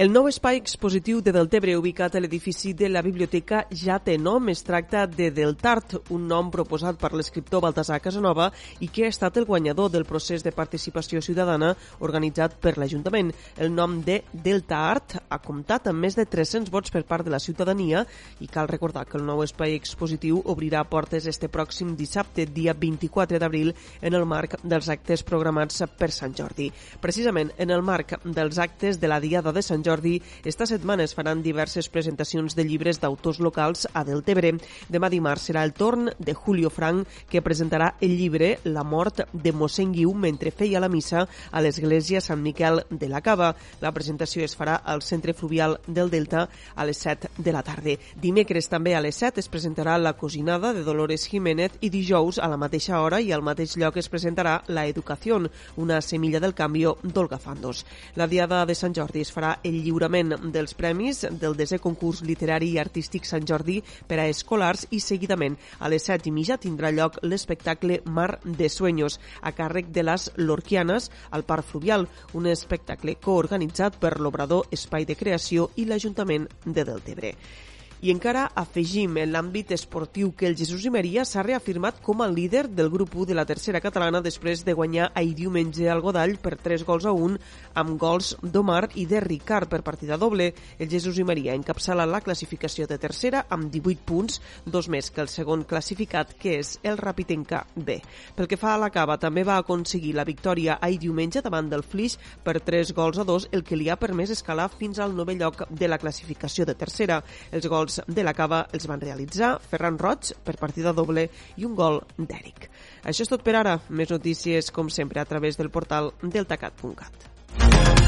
El nou espai expositiu de Deltebre, ubicat a l'edifici de la biblioteca, ja té nom. Es tracta de Deltart, un nom proposat per l'escriptor Baltasar Casanova i que ha estat el guanyador del procés de participació ciutadana organitzat per l'Ajuntament. El nom de Delta Art ha comptat amb més de 300 vots per part de la ciutadania i cal recordar que el nou espai expositiu obrirà portes este pròxim dissabte, dia 24 d'abril, en el marc dels actes programats per Sant Jordi. Precisament en el marc dels actes de la Diada de Sant Jordi, Jordi, esta setmana es faran diverses presentacions de llibres d'autors locals a Deltebre. Demà dimarts serà el torn de Julio Frank, que presentarà el llibre La mort de mossèn Guiu mentre feia la missa a l'església Sant Miquel de la Cava. La presentació es farà al Centre Fluvial del Delta a les 7 de la tarda. Dimecres també a les 7 es presentarà La cosinada de Dolores Jiménez i dijous a la mateixa hora i al mateix lloc es presentarà La educació, una semilla del canvi d'Olga Fandos. La Diada de Sant Jordi es farà el lliurament dels premis del desè concurs literari i artístic Sant Jordi per a escolars i seguidament a les set i mitja tindrà lloc l'espectacle Mar de Sueños a càrrec de les Lorquianes al Parc Fluvial, un espectacle coorganitzat per l'Obrador Espai de Creació i l'Ajuntament de Deltebre. I encara afegim en l'àmbit esportiu que el Jesús i Maria s'ha reafirmat com a líder del grup 1 de la tercera catalana després de guanyar ahir diumenge al Godall per 3 gols a 1 amb gols d'Omar i de Ricard per partida doble. El Jesús i Maria encapçala la classificació de tercera amb 18 punts, dos més que el segon classificat, que és el Rapitenca B. Pel que fa a la Cava, també va aconseguir la victòria ahir diumenge davant del Flix per 3 gols a 2, el que li ha permès escalar fins al novè lloc de la classificació de tercera. Els gols gols de la Cava els van realitzar Ferran Roig per partida doble i un gol d'Eric. Això és tot per ara. Més notícies, com sempre, a través del portal deltacat.cat.